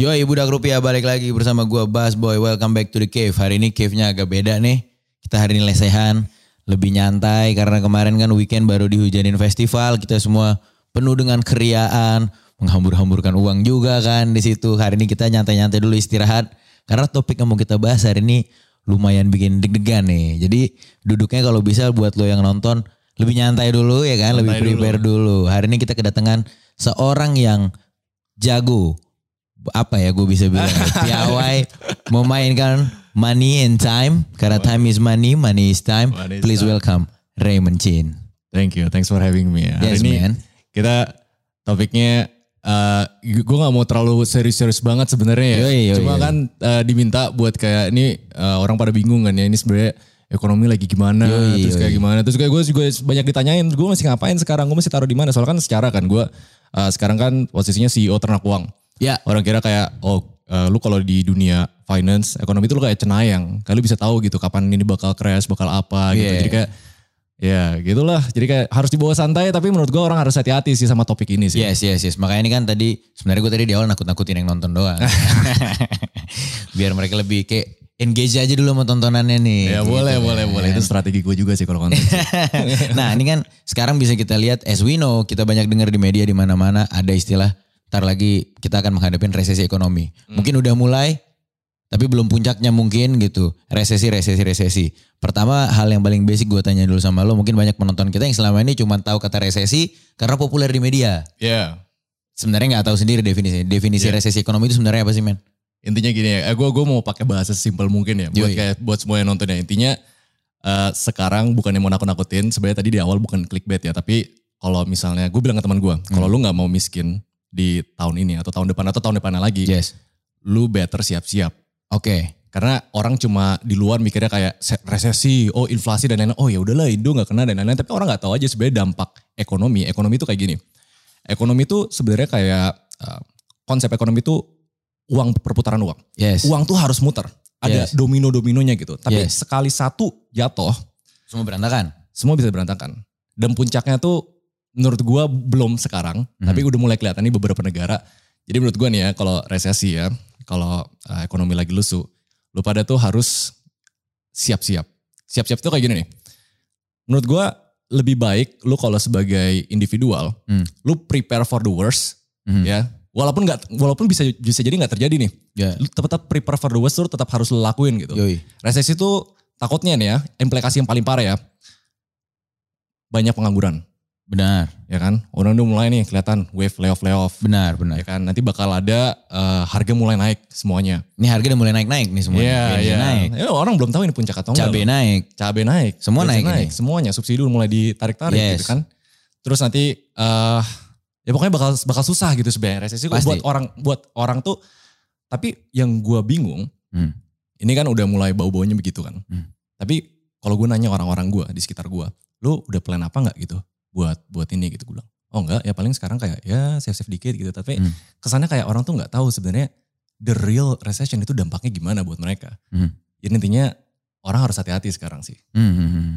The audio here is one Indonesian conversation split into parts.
Yoi Budak Rupiah balik lagi bersama gua Bas Boy. Welcome back to the cave. Hari ini cave-nya agak beda nih. Kita hari ini lesehan, lebih nyantai karena kemarin kan weekend baru dihujanin festival. Kita semua penuh dengan keriaan, menghambur-hamburkan uang juga kan di situ. Hari ini kita nyantai-nyantai dulu istirahat karena topik yang mau kita bahas hari ini lumayan bikin deg-degan nih. Jadi duduknya kalau bisa buat lo yang nonton lebih nyantai dulu ya kan, lebih Santai dulu. prepare dulu. Hari ini kita kedatangan seorang yang jago apa ya gue bisa bilang ya, piawai memainkan money and time karena time is money, money is time. Money is Please time. welcome Raymond Chin. Thank you, thanks for having me. Yes, Hari ini man. kita topiknya eh gue nggak mau terlalu serius-serius banget sebenarnya ya. Yoi, yoi, Cuma yoi. kan eh, diminta buat kayak ini eh, orang pada bingung kan ya ini sebenarnya ekonomi lagi gimana, Yoi, terus kayak gimana, terus kayak gue juga banyak ditanyain, gue masih ngapain sekarang, gue masih taruh di mana? Soalnya kan secara kan gue eh, sekarang kan posisinya CEO ternak uang. Ya, Orang kira kayak oh eh, lu kalau di dunia finance ekonomi itu lu kayak cenayang. Kalau bisa tahu gitu kapan ini bakal crash, bakal apa gitu. Yeah. Jadi kayak ya gitulah. Jadi kayak harus dibawa santai tapi menurut gua orang harus hati-hati sih sama topik ini sih. yes, yes, yes. Makanya ini kan tadi sebenarnya gue tadi di awal nakut-nakutin yang nonton doang. Biar mereka lebih kayak engage aja dulu sama tontonannya nih. Ya Gitu boleh, kan. boleh, boleh. Itu strategi gue juga sih kalau konten. nah ini kan sekarang bisa kita lihat as we know kita banyak dengar di media di mana-mana ada istilah ntar lagi kita akan menghadapi resesi ekonomi. Mungkin udah mulai tapi belum puncaknya mungkin gitu. Resesi, resesi, resesi. Pertama hal yang paling basic gue tanya dulu sama lo mungkin banyak penonton kita yang selama ini cuma tahu kata resesi karena populer di media. Ya. Sebenarnya nggak tahu sendiri definisi. Definisi Yeah. resesi ekonomi itu sebenarnya apa sih men? Intinya gini ya, eh, gue gue mau pakai bahasa simpel mungkin ya, buat Yoi. kayak buat semua yang nonton ya. Intinya eh, sekarang bukan yang mau nakut-nakutin, sebenarnya tadi di awal bukan clickbait ya, tapi kalau misalnya gue bilang ke teman gue, kalau lu nggak mau miskin di tahun ini atau tahun depan atau tahun depannya lagi, Yes. lu better siap-siap. Oke. Karena orang cuma di luar mikirnya kayak se- resesi, oh inflasi dan lain-lain. Oh ya udahlah Indo nggak kena dan lain-lain. Tapi orang nggak tahu aja sebenarnya dampak ekonomi. Ekonomi itu kayak gini. Ekonomi itu sebenarnya kayak uh, konsep ekonomi itu uang perputaran uang. Yes. Uang tuh harus muter. Ada Yes. domino-dominonya gitu. Tapi Yes. sekali satu jatuh, Semua berantakan. semua bisa berantakan. Dan puncaknya tuh menurut gua belum sekarang, tapi udah mulai kelihatan nih beberapa negara. Jadi menurut gua nih ya kalau resesi ya, kalau uh, ekonomi lagi lusuh, lu pada tuh harus siap-siap. Siap-siap itu kayak gini nih. Menurut gua lebih baik lu kalau sebagai individual, Hmm. lu prepare for the worst, Mhm. ya. Walaupun nggak, walaupun bisa bisa jadi nggak terjadi nih. Ya. Lu tetap prepare for the worst, lu tetap harus lu lakuin gitu. Yoi. Resesi itu takutnya nih ya, implikasi yang paling parah ya. Banyak pengangguran, Benar. ya kan? Orang udah mulai nih kelihatan wave layoff layoff, Benar, benar. ya kan? Nanti bakal ada eh, harga mulai naik semuanya. Ini harga udah mulai naik-naik nih semua. Iya, Bensin iya. naik. Ya, orang belum tahu ini puncak atau enggak. Cabai loh. naik. Cabai naik. Semua bensin naik ini. Semuanya subsidi udah mulai ditarik-tarik Yes. gitu kan. Terus nanti eh ya pokoknya bakal bakal susah gitu sebenarnya resesi Pasti. buat orang buat orang tuh tapi yang gua bingung Hmm. ini kan udah mulai bau-baunya begitu kan. Hmm. Tapi kalau gue nanya orang-orang gue di sekitar gue, lu udah plan apa nggak gitu buat buat ini gitu gue bilang. Oh enggak, ya paling sekarang kayak ya save-save dikit gitu. Tapi Hmm. kesannya kayak orang tuh nggak tahu sebenarnya the real recession itu dampaknya gimana buat mereka. Hmm. Jadi intinya orang harus hati-hati sekarang sih. Hmm, hmm, hmm.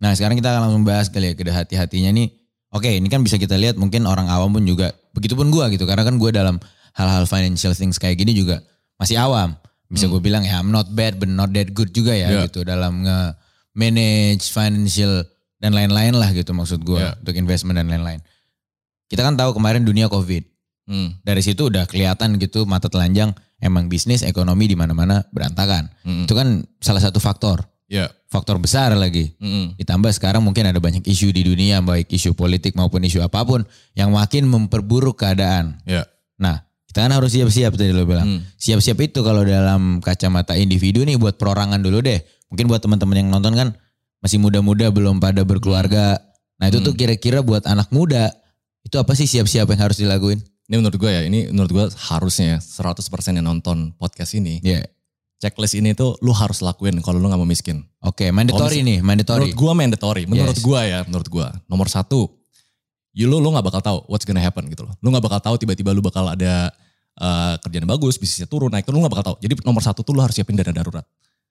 Nah sekarang kita akan langsung bahas kali ya ke hati-hatinya nih. Oke ini kan bisa kita lihat mungkin orang awam pun juga. Begitupun gue gitu. Karena kan gue dalam hal-hal financial things kayak gini juga masih awam. Bisa gue bilang ya I'm not bad but not that good juga ya Yeah. gitu. Dalam nge-manage financial dan lain-lain lah gitu maksud gue. Yeah. Untuk investment dan lain-lain. Kita kan tahu kemarin dunia covid. Hmm. Dari situ udah kelihatan gitu mata telanjang emang bisnis ekonomi di mana-mana berantakan. Hmm. Itu kan salah satu faktor. Ya. Faktor besar lagi. Hmm. Ditambah sekarang mungkin ada banyak isu di dunia, baik isu politik maupun isu apa pun yang makin memperburuk keadaan. Ya. Nah, kita kan harus siap-siap tadi lo bilang. Hmm. Siap-siap itu kalau dalam kacamata individu nih buat perorangan dulu deh. Mungkin buat teman-teman yang nonton kan masih muda-muda belum pada berkeluarga. Nah itu tuh kira-kira buat anak muda itu apa sih siap-siap yang harus dilakuin? Ini menurut gue ya, ini menurut gue harusnya ya, 100% yang nonton podcast ini, Ya, checklist ini tuh lu harus lakuin kalau lu gak mau miskin. oke, mandatory Kalau nih, mandatory. Menurut gue mandatory. Menurut Yes. gue ya, menurut gue. Nomor satu, you lu, lu gak bakal tahu what's gonna happen gitu loh. Lu gak bakal tahu tiba-tiba lu bakal ada eh, kerjaan bagus, bisnisnya turun, naik turun, lu gak bakal tahu. Jadi nomor satu tuh lu harus siapin dana darurat.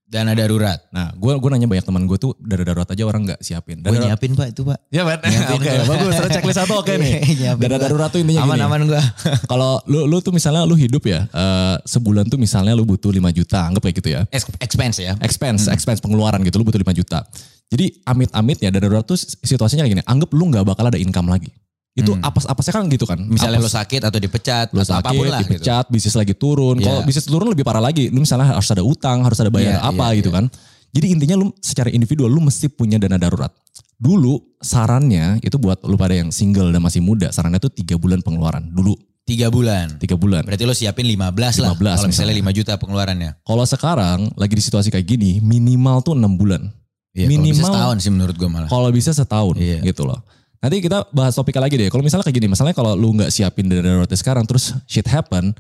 Dana darurat. Nah, gue gua nanya banyak teman gue tuh dana darurat aja orang nggak siapin. Gue nyiapin pak itu pak. Ya, Pak. Oke, bagus. Ada checklist satu oke nih. Nyiapin Dana darurat tuh intinya gini. Aman-aman gue. Kalau lu lu tuh misalnya lu hidup ya, eh, sebulan tuh misalnya lu butuh 5 juta, anggap kayak gitu ya. Expense ya. Expense, expense pengeluaran gitu, lu butuh 5 juta. Jadi amit-amitnya dana darurat tuh situasinya kayak gini, anggap lu nggak bakal ada income lagi. Itu apes-apesnya kan gitu kan. Misalnya lo Apes. sakit atau dipecat lu atau sakit, apa pun lah gitu. dipecat, bisnis lagi turun. Kalau Iya. bisnis turun lebih parah lagi. Lu misalnya harus ada utang, harus ada bayar Iya, apa iya, gitu kan. Jadi intinya lu secara individual lu mesti punya dana darurat. Dulu sarannya itu buat lu pada yang single dan masih muda, sarannya tuh tiga bulan pengeluaran. Dulu Tiga bulan. tiga bulan. Berarti lo siapin 15 lah. 15 Kalau misalnya misalnya. 5 juta pengeluarannya. Kalau sekarang lagi di situasi kayak gini, minimal tuh enam bulan. Iya, kalau bisa Minimal- setahun sih menurut gue malah. Kalau bisa setahun Iya. gitu loh. Nanti kita bahas topiknya lagi deh. Kalau misalnya kayak gini, misalnya kalau lu nggak siapin dana daruratnya sekarang, terus shit happen,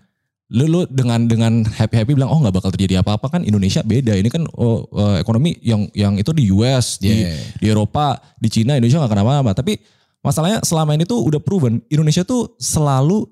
lu lu dengan dengan happy happy bilang oh nggak bakal terjadi apa apa kan Indonesia beda. Ini kan oh, eh, ekonomi yang yang itu di US, di, Iya. di Eropa, di Cina, Indonesia nggak kenapa-napa. Tapi masalahnya selama ini tuh udah proven Indonesia tuh selalu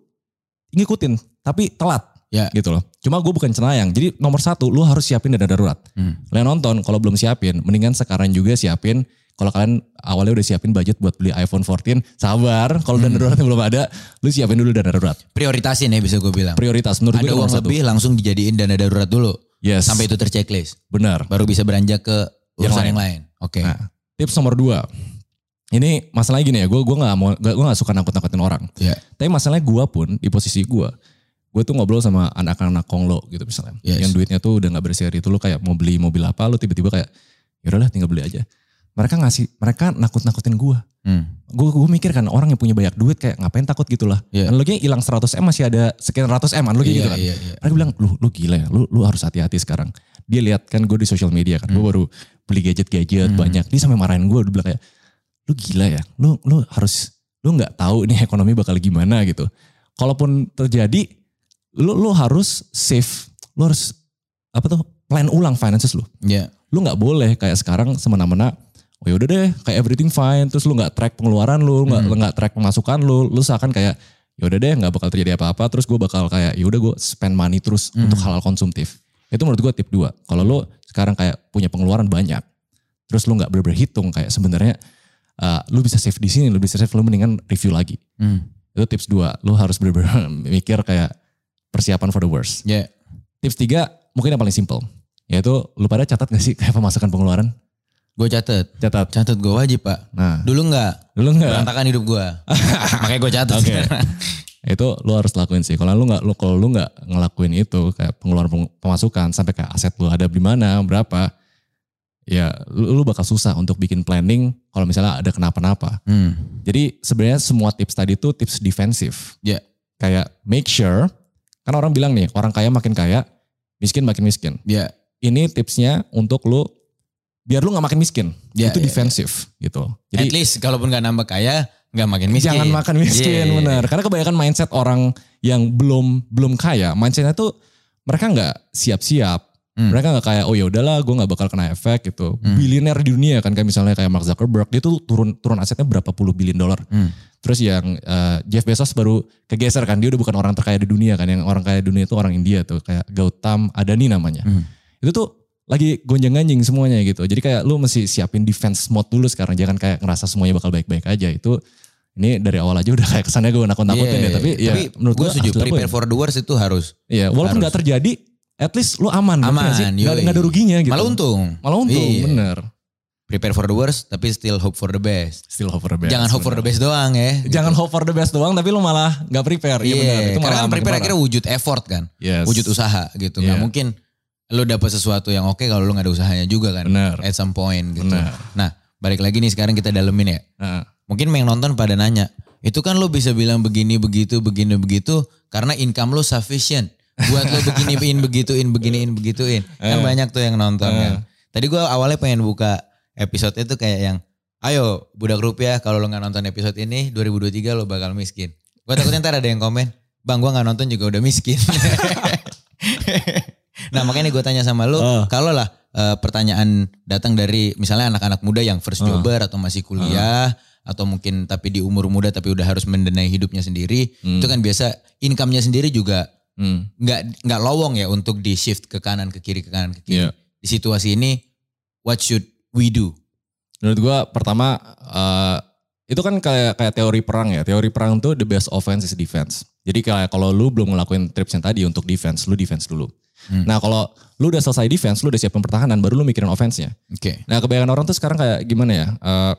ngikutin, tapi telat Ya. gitu loh. Cuma gue bukan cenayang. Jadi nomor satu, lu harus siapin dana darurat. Hmm. Kalian nonton, kalau belum siapin, mendingan sekarang juga siapin. Kalau kalian awalnya udah siapin budget buat beli iPhone 14, sabar. Kalau dana daruratnya belum ada, lu siapin dulu dana darurat. Prioritasin ya bisa gue bilang. Prioritas menurut gue Ada itu nomor uang satu. lebih langsung dijadiin dana darurat dulu. Yes, Sampai itu terchecklist. benar. Baru bisa beranjak ke Yang urusan lain. yang lain. Oke. Nah, tips nomor dua. Ini masalahnya gini ya, gue gua nggak mau, gue nggak suka nakut-nakutin orang. Ya. Tapi masalahnya gue pun di posisi gue, gue tuh ngobrol sama anak-anak konglo gitu misalnya. Yes. Yang duitnya tuh udah gak berseri itu lu kayak mau beli mobil apa, lu tiba-tiba kayak yaudahlah tinggal beli aja. Mereka ngasih, mereka nakut-nakutin gue. Hmm. Gue gue mikir kan orang yang punya banyak duit kayak ngapain takut gitu lah. Iya. Analoginya hilang 100 M masih ada sekian ratus M analogi Iya, gitu kan. iya, iya. Mereka bilang lu lu gila ya, lu lu harus hati-hati sekarang. Dia lihat kan gue di social media kan, Hmm. gue baru beli gadget-gadget banyak. Dia sampai marahin gue, dia bilang kayak lu gila ya, lu lu harus lu nggak tahu nih ekonomi bakal gimana gitu. Kalaupun terjadi, lu lu harus save, lu harus apa tuh plan ulang finances lu Ya. lu nggak boleh kayak sekarang semena-mena oh yaudah deh kayak everything fine terus lu nggak track pengeluaran lu nggak Hmm. nggak track pemasukan lu lu seakan kayak yaudah deh nggak bakal terjadi apa-apa terus gue bakal kayak yaudah gue spend money terus Hmm. untuk hal-hal konsumtif itu menurut gue tip dua kalau lu sekarang kayak punya pengeluaran banyak terus lu nggak bener-bener hitung kayak sebenarnya uh, lu bisa save di sini lu bisa save lu mendingan review lagi Hmm. itu tips dua lu harus bener-bener mikir kayak persiapan for the worst Ya. tips tiga mungkin yang paling simple yaitu lu pada catat gak sih kayak pemasukan pengeluaran Gue catet. catat Catet gue wajib pak. nah Dulu enggak. dulu enggak Berantakan hidup gue. Makanya gue catet. Oke. itu lu harus lakuin sih kalau lu nggak lu kalau lu nggak ngelakuin itu kayak pengeluaran peng- pemasukan sampai kayak aset lu ada di mana berapa ya lu, lu bakal susah untuk bikin planning kalau misalnya ada kenapa-napa Hmm. jadi sebenarnya semua tips tadi itu tips defensif Ya. kayak make sure kan orang bilang nih orang kaya makin kaya miskin makin miskin Ya. ini tipsnya untuk lu biar lu nggak makin miskin Ya, itu ya, defensif gitu At jadi least kalaupun gak nambah kaya, gak makin miskin. Jangan makan miskin, Iya. bener. Karena kebanyakan mindset orang yang belum belum kaya, mindsetnya tuh mereka nggak siap-siap. Hmm. Mereka nggak kayak oh ya udahlah, gue nggak bakal kena efek gitu. Bilioner di dunia kan kayak misalnya kayak Mark Zuckerberg, dia tuh turun turun asetnya berapa puluh billion dolar. Hmm. Terus yang eh, Jeff Bezos baru kegeser kan, dia udah bukan orang terkaya di dunia kan, yang orang kaya di dunia itu orang India tuh kayak Gautam Adani namanya. Hmm. Itu tuh lagi gonjang-ganjing semuanya gitu. Jadi kayak lu mesti siapin defense mode dulu sekarang. Jangan kayak ngerasa semuanya bakal baik-baik aja. Itu ini dari awal aja udah kayak kesannya gue nakut-nakutin Iya, ya. Tapi ya menurut gue setuju. Prepare for the worst itu harus. Iya, walaupun harus. nggak terjadi, at least lu aman. Aman? Nggak yoi. nggak ada ruginya gitu. Malah untung. Malah untung, Iya. bener. Prepare for the worst, tapi still hope for the best. Still hope for the best. Jangan hope for the bener. best doang ya. Jangan hope for the best doang, tapi lu malah nggak prepare. Iya, Iya, bener. Itu karena malah makin prepare akhirnya wujud effort kan. Yes. Wujud usaha gitu. Nggak Iya. mungkin lu dapet sesuatu yang oke kalau lu gak ada usahanya juga kan. Bener. At some point gitu. Bener. Nah balik lagi nih sekarang kita dalemin ya. Nah, Mungkin yang nonton pada nanya. Itu kan lu bisa bilang begini begitu begini begitu karena income lu sufficient. Buat lu beginiin begituin beginiin begituin. Kan banyak tuh yang nonton kan. Tadi gua awalnya pengen buka episode itu kayak yang ayo budak rupiah kalau lu nggak nonton episode ini 2023 lu bakal miskin. Gue takutnya ntar ada yang komen, bang gua nggak nonton juga udah miskin. nah makanya gue tanya sama lu, Oh. kalau lah eh, pertanyaan datang dari misalnya anak-anak muda yang first jobber atau masih kuliah atau mungkin tapi di umur muda tapi udah harus mendanai hidupnya sendiri, itu kan biasa income-nya sendiri juga hmm. nggak nggak lowong ya untuk di shift ke kanan ke kiri ke kanan ke kiri. Iya. di situasi ini what should we do? Menurut gua pertama eh, itu kan kayak kayak teori perang ya. Teori perang tuh the best offense is defense. Jadi kayak kalau lu belum ngelakuin trips yang tadi untuk defense, lu defense dulu. Hmm. Nah kalau lu udah selesai defense, lu udah siapin pertahanan, baru lu mikirin offense-nya. Oke. Nah kebanyakan orang tuh sekarang kayak gimana ya? Eh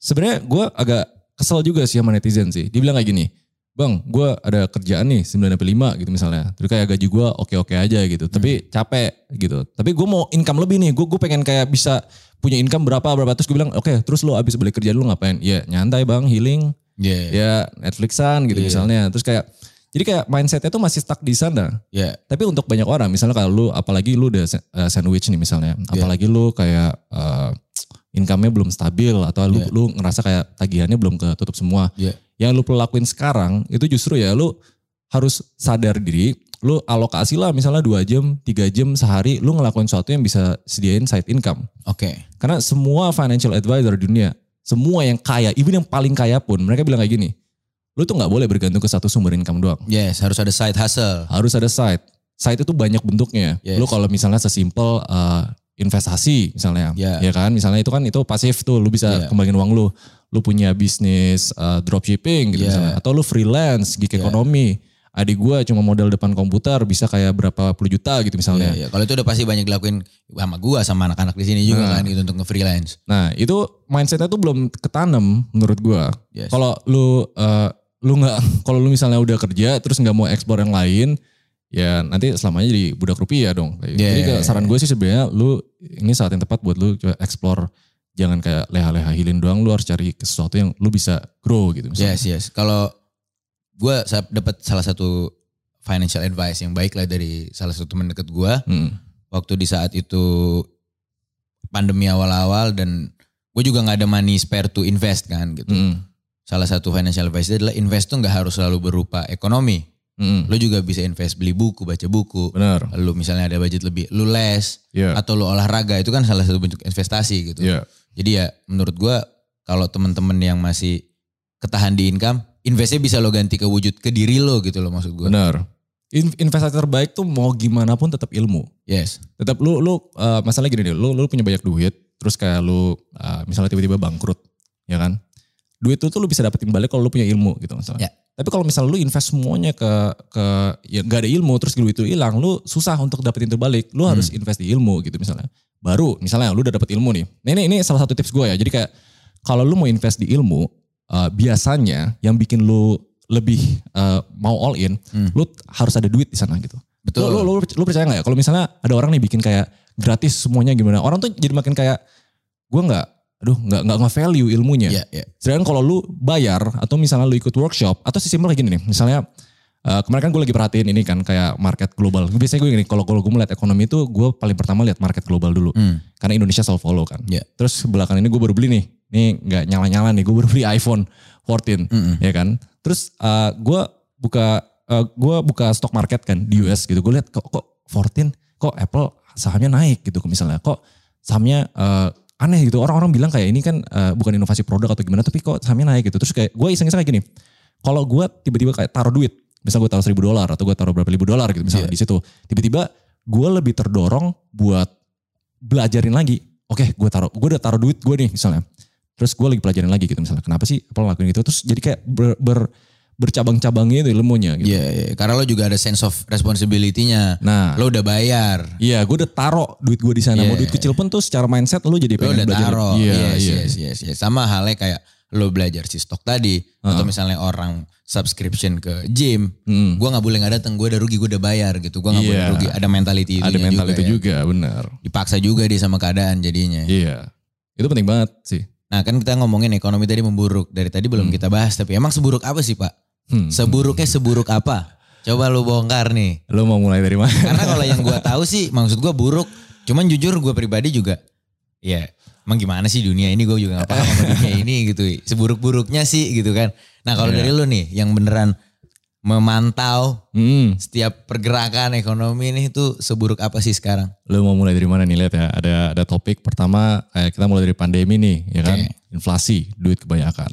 Sebenarnya gue agak kesel juga sih sama netizen sih. Dia bilang kayak gini, bang gue ada kerjaan nih 9 sampai 5 gitu misalnya. Terus kayak gaji gue oke-oke aja gitu. Tapi capek gitu. Tapi gue mau income lebih nih. Gue gue pengen kayak bisa punya income berapa berapa. Terus gue bilang oke terus lo abis balik kerja lu ngapain? Ya nyantai bang healing. Yeah. Ya Netflixan gitu Iya. misalnya. Terus kayak jadi kayak mindsetnya tuh masih stuck di sana. Yeah. Tapi untuk banyak orang, misalnya kalau lu, apalagi lu udah eh, sandwich nih misalnya, Iya. apalagi lu kayak eh, income-nya belum stabil atau lu, Iya. lu ngerasa kayak tagihannya belum ketutup semua. Yeah. Yang lu perlu lakuin sekarang itu justru ya lu harus sadar diri, lu alokasi lah misalnya dua jam, tiga jam sehari, lu ngelakuin sesuatu yang bisa sediain side income. Oke. Karena semua financial advisor di dunia, semua yang kaya, even yang paling kaya pun, mereka bilang kayak gini, lu tuh nggak boleh bergantung ke satu sumber income doang Yes, harus ada side hustle. harus ada side. Side itu banyak bentuknya. Yes. Lu kalau misalnya sesimpel uh, investasi misalnya, Ya. ya kan? Misalnya itu kan itu pasif tuh, lu bisa Ya. kembaliin uang lu. Lu punya bisnis uh, dropshipping gitu Ya. misalnya, atau lu freelance, gig ekonomi. Adik gua cuma modal depan komputer bisa kayak berapa puluh juta gitu misalnya. Iya, iya. Kalau itu udah pasti banyak dilakuin sama gua sama anak-anak di sini juga Nah. kan gitu untuk nge-freelance. Nah itu mindsetnya tuh belum ketanam menurut gua. Yes. Kalau lu uh, lu nggak kalau lu misalnya udah kerja terus nggak mau eksplor yang lain ya nanti selamanya jadi budak rupiah dong. Yeah. Jadi saran gue sih sebenarnya lu ini saat yang tepat buat lu coba explore jangan kayak leha-leha hilin doang lu harus cari sesuatu yang lu bisa grow gitu misalnya. Yes, yes. Kalau sa- dapat salah satu financial advice yang baik lah dari salah satu teman deket gua Hmm. waktu di saat itu pandemi awal-awal dan gue juga nggak ada money spare to invest kan gitu. Hmm. Salah satu financial advice adalah invest tuh nggak harus selalu berupa ekonomi. Hmm. Lo juga bisa invest beli buku, baca buku. Benar. Lu misalnya ada budget lebih, lu les Iya. atau lu olahraga itu kan salah satu bentuk investasi gitu. Iya. Jadi ya menurut gua kalau temen-temen yang masih ketahan di income, investnya bisa lo ganti ke wujud ke diri lo gitu loh maksud gua. Benar. In- investasi terbaik tuh mau gimana pun tetap ilmu. Yes. tetap lu lu uh, masalah gini deh, lu lu punya banyak duit, terus kayak lu uh, misalnya tiba-tiba bangkrut, ya kan? Duit itu tuh lu bisa dapetin balik kalau lu punya ilmu gitu misalnya. Ya. Tapi kalau misalnya lu invest semuanya ke ke ya gak ada ilmu terus duit itu hilang, lu susah untuk dapetin itu balik. Lu harus invest di ilmu gitu misalnya. Baru misalnya lu udah dapet ilmu nih. Nah, ini ini salah satu tips gue ya. Jadi kayak kalau lu mau invest di ilmu, uh, biasanya yang bikin lu lebih uh, mau all in, Hmm. lu harus ada duit di sana gitu. Betul. Lu, lu, lu, lu percaya gak ya kalau misalnya ada orang nih bikin kayak gratis semuanya gimana? Orang tuh jadi makin kayak gue nggak, aduh nggak nggak nge-value ilmunya. Iya, iya. Sedangkan kalau lu bayar atau misalnya lu ikut workshop atau sesimpel kayak gini nih, misalnya eh, kemarin kan gue lagi perhatiin ini kan kayak market global. Biasanya gue gini, kalau kalau gue melihat ekonomi itu gue paling pertama lihat market global dulu. Hmm. Karena Indonesia selalu follow kan. Iya. Terus belakangan ini gue baru beli nih, nih nggak nyala-nyala nih, gue baru beli iPhone 14, Mm-mm. ya kan. Terus eh, gue buka eh, gue buka stock market kan di US gitu. Gue lihat kok kok 14, kok Apple sahamnya naik gitu misalnya. Kok sahamnya eh, aneh gitu. Orang-orang bilang kayak ini kan eh, bukan inovasi produk atau gimana, tapi kok sahamnya naik gitu. Terus kayak gue iseng-iseng kayak gini. Kalau gue tiba-tiba kayak taruh duit, misal gue taruh seribu dolar atau gue taruh berapa ribu dolar gitu misalnya Iya. di situ. Tiba-tiba gue lebih terdorong buat belajarin lagi. Oke, gue taruh, gue udah taruh duit gue nih misalnya. Terus gue lagi pelajarin lagi gitu misalnya. Kenapa sih Apple ngelakuin gitu? Terus jadi kayak ber, ber- bercabang-cabangnya itu ilmunya gitu. Iya, iya. Karena lo juga ada sense of responsibility-nya. Nah, Lo udah bayar. iya gue udah taruh duit gue di sana. Mau Iya. duit kecil pun tuh secara mindset lu jadi Lo pengen udah belajar. taruh. Iya, yes, iya. yes, yes, yes. Sama halnya kayak lo belajar si stok tadi. Atau misalnya orang subscription ke gym. Hmm. Gue gak boleh gak datang. Gue udah rugi, gue udah bayar gitu. Gue gak boleh Iya. rugi. Ada mentality itu Ada mental juga itu ya. juga, benar. Dipaksa juga dia sama keadaan jadinya. Iya. Itu penting banget sih. Nah kan kita ngomongin ekonomi tadi memburuk. Dari tadi belum kita bahas. Tapi emang seburuk apa sih Pak? Hmm. Seburuknya seburuk apa? Coba lu bongkar nih. Lu mau mulai dari mana? Karena kalau yang gue tahu sih maksud gue buruk. Cuman jujur gue pribadi juga. Ya emang gimana sih dunia ini gue juga gak paham sama dunia ini gitu. Seburuk-buruknya sih gitu kan. Nah kalau Iya. dari lu nih yang beneran memantau Hmm. setiap pergerakan ekonomi ini tuh seburuk apa sih sekarang? Lu mau mulai dari mana nih lihat ya? Ada ada topik pertama kayak kita mulai dari pandemi nih, ya kan? Oke. Inflasi, duit kebanyakan.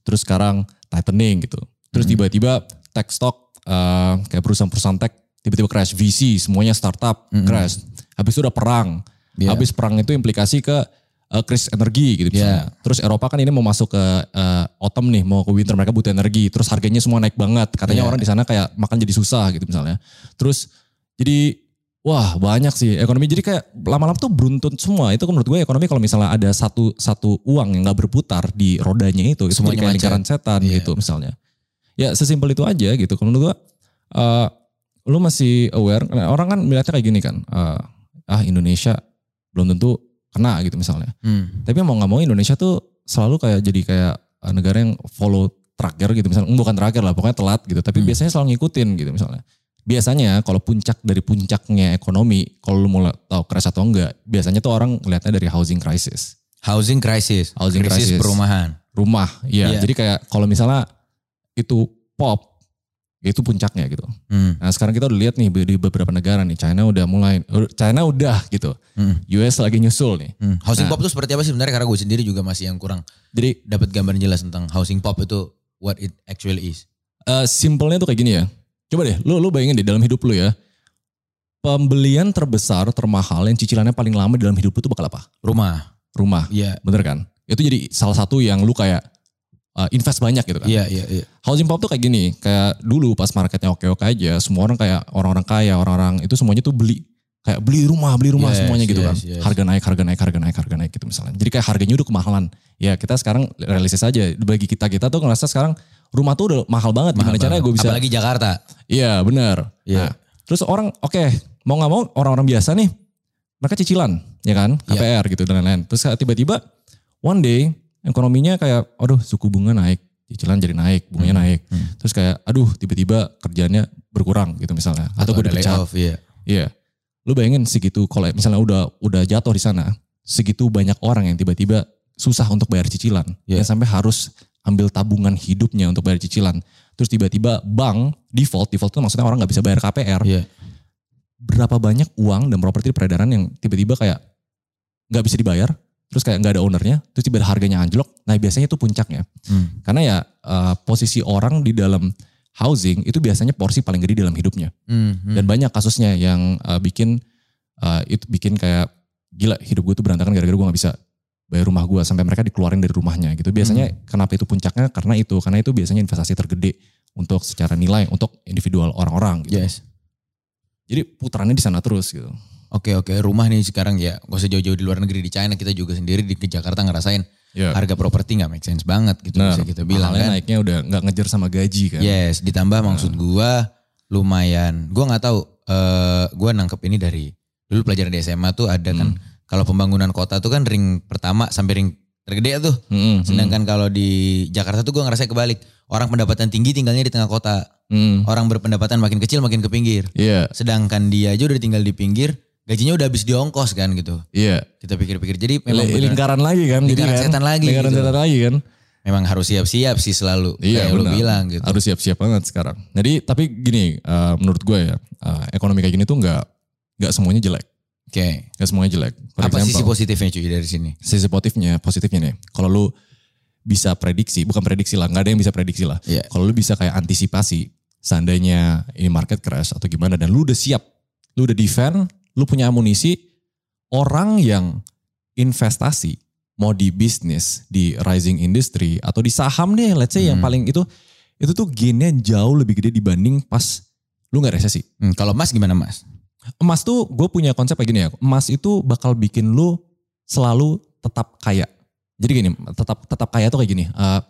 Terus sekarang tightening gitu. Terus tiba-tiba tech stock eh, kayak perusahaan-perusahaan tech tiba-tiba crash VC, semuanya startup crash. Habis itu udah perang. Iya. Habis perang itu implikasi ke eh, krisis energi gitu misalnya. Terus Eropa kan ini mau masuk ke eh, autumn nih, mau ke winter mereka butuh energi. Terus harganya semua naik banget. Katanya Iya. orang di sana kayak makan jadi susah gitu misalnya. Terus jadi wah banyak sih ekonomi. Jadi kayak lama-lama tuh beruntun semua. Itu menurut gue ekonomi kalau misalnya ada satu satu uang yang nggak berputar di rodanya itu, itu Semuanya jadi kayak lingkaran setan Iya. gitu misalnya. Ya sesimpel itu aja gitu. Kalau menurut gue eh, lu masih aware. Nah, Orang kan melihatnya kayak gini kan. eh, ah Indonesia belum tentu kena gitu misalnya. Hmm. Tapi mau nggak mau Indonesia tuh selalu kayak jadi kayak eh, negara yang follow terakhir gitu misalnya. Mm, Bukan terakhir lah, pokoknya telat gitu. Tapi Hmm. biasanya selalu ngikutin gitu misalnya. Biasanya kalau puncak dari puncaknya ekonomi, kalau lu mau tahu crash atau enggak, biasanya tuh orang ngelihatnya dari housing crisis. Housing crisis. Housing krisis crisis. perumahan. Rumah, iya. Iya. Jadi kayak kalau misalnya itu pop, itu puncaknya gitu. Hmm. Nah sekarang kita udah lihat nih di beberapa negara nih, China udah mulai, China udah gitu. Hmm. US lagi nyusul nih. Hmm. Housing Nah. pop itu seperti apa sih sebenarnya? Karena gue sendiri juga masih yang kurang Jadi dapat gambaran jelas tentang housing pop itu what it actually is. eh, simpelnya tuh kayak gini ya. Coba deh, lu lu bayangin deh dalam hidup lu ya. Pembelian terbesar, termahal, yang cicilannya paling lama dalam hidup lu tuh bakal apa? Rumah. Rumah, Iya. bener kan? Itu jadi salah satu yang lu kayak eh, invest banyak gitu kan. Iya, iya, iya. Housing pop tuh kayak gini, kayak dulu pas marketnya oke-oke aja, semua orang kayak orang-orang kaya, orang-orang itu semuanya tuh beli. Kayak beli rumah, beli rumah Yes, semuanya gitu yes, kan. yes. Harga naik, harga naik, harga naik, harga naik gitu misalnya. Jadi kayak harganya udah kemahalan. Ya kita sekarang realistis aja, bagi kita-kita tuh ngerasa sekarang rumah tuh udah mahal banget. Mahal Gimana caranya gue bisa Apalagi Jakarta. Iya benar. Iya. Nah, terus orang oke mau nggak mau orang-orang biasa nih mereka cicilan ya kan Iya. KPR gitu dan lain-lain. Terus tiba-tiba one day ekonominya kayak aduh suku bunga naik, cicilan jadi naik, bunganya naik. Hmm. Terus kayak aduh tiba-tiba kerjanya berkurang gitu misalnya atau, gue ada dipecat. iya. Iya. Lu bayangin segitu kalau misalnya udah udah jatuh di sana, segitu banyak orang yang tiba-tiba susah untuk bayar cicilan. Iya. Yang sampai harus ambil tabungan hidupnya untuk bayar cicilan. Terus tiba-tiba bank default, default itu maksudnya orang nggak bisa bayar KPR. Iya. Berapa banyak uang dan properti peredaran yang tiba-tiba kayak nggak bisa dibayar, terus kayak nggak ada ownernya, terus tiba-tiba harganya anjlok. Nah biasanya itu puncaknya. Hmm. Karena ya eh, posisi orang di dalam housing itu biasanya porsi paling gede dalam hidupnya Hmm, hmm. dan banyak kasusnya yang uh, bikin uh, itu bikin kayak gila hidup gue tuh berantakan gara-gara gue nggak bisa bayar rumah gue sampai mereka dikeluarin dari rumahnya gitu biasanya kenapa itu puncaknya karena itu karena itu biasanya investasi tergede untuk secara nilai untuk individual orang-orang gitu. Yes. jadi putarannya di sana terus gitu Oke oke rumah nih sekarang ya gak usah jauh-jauh di luar negeri di China kita juga sendiri di ke Jakarta ngerasain ya harga properti nggak make sense banget gitu Benar. bisa kita bilang kan. naiknya udah nggak ngejar sama gaji kan Yes, ditambah maksud gua lumayan. Gua nggak tahu eh gua nangkep ini dari dulu pelajaran di SMA tuh ada kan Hmm. kalau pembangunan kota tuh kan ring pertama sampai ring tergede tuh. Mm-mm, Sedangkan kalau di Jakarta tuh gua ngerasa kebalik. Orang pendapatan tinggi tinggalnya di tengah kota. mm, mm. Orang berpendapatan makin kecil makin ke pinggir. iya Sedangkan dia aja udah tinggal di pinggir, gajinya udah habis diongkos kan gitu. iya Kita pikir-pikir. Jadi memang bener- lingkaran lagi kan jadi Lingkaran kan setan lagi lingkaran gitu. setan lagi kan memang harus siap-siap sih selalu. Iya kayak lu benar. bilang gitu. Harus siap-siap banget sekarang. Jadi tapi gini, eh, menurut gue ya, eh, ekonomi kayak gini tuh nggak nggak semuanya jelek, Oke. nggak semuanya jelek. For Apa sisi example, positifnya cuy dari sini? sisi positifnya, positifnya nih, kalau lu bisa prediksi, bukan prediksi lah, nggak ada yang bisa prediksi lah. Iya. Kalau lu bisa kayak antisipasi, seandainya ini market crash atau gimana, dan lu udah siap, lu udah defend, lu punya amunisi, orang yang investasi mau di bisnis, di rising industry atau di saham deh, let's say yang Hmm. paling itu itu tuh gainnya jauh lebih gede dibanding pas lu nggak resesi. Hmm, kalau Mas gimana Mas? Emas tuh gue punya konsep kayak gini ya, emas itu bakal bikin lu selalu tetap kaya. Jadi gini, tetap tetap kaya tuh kayak gini. eh,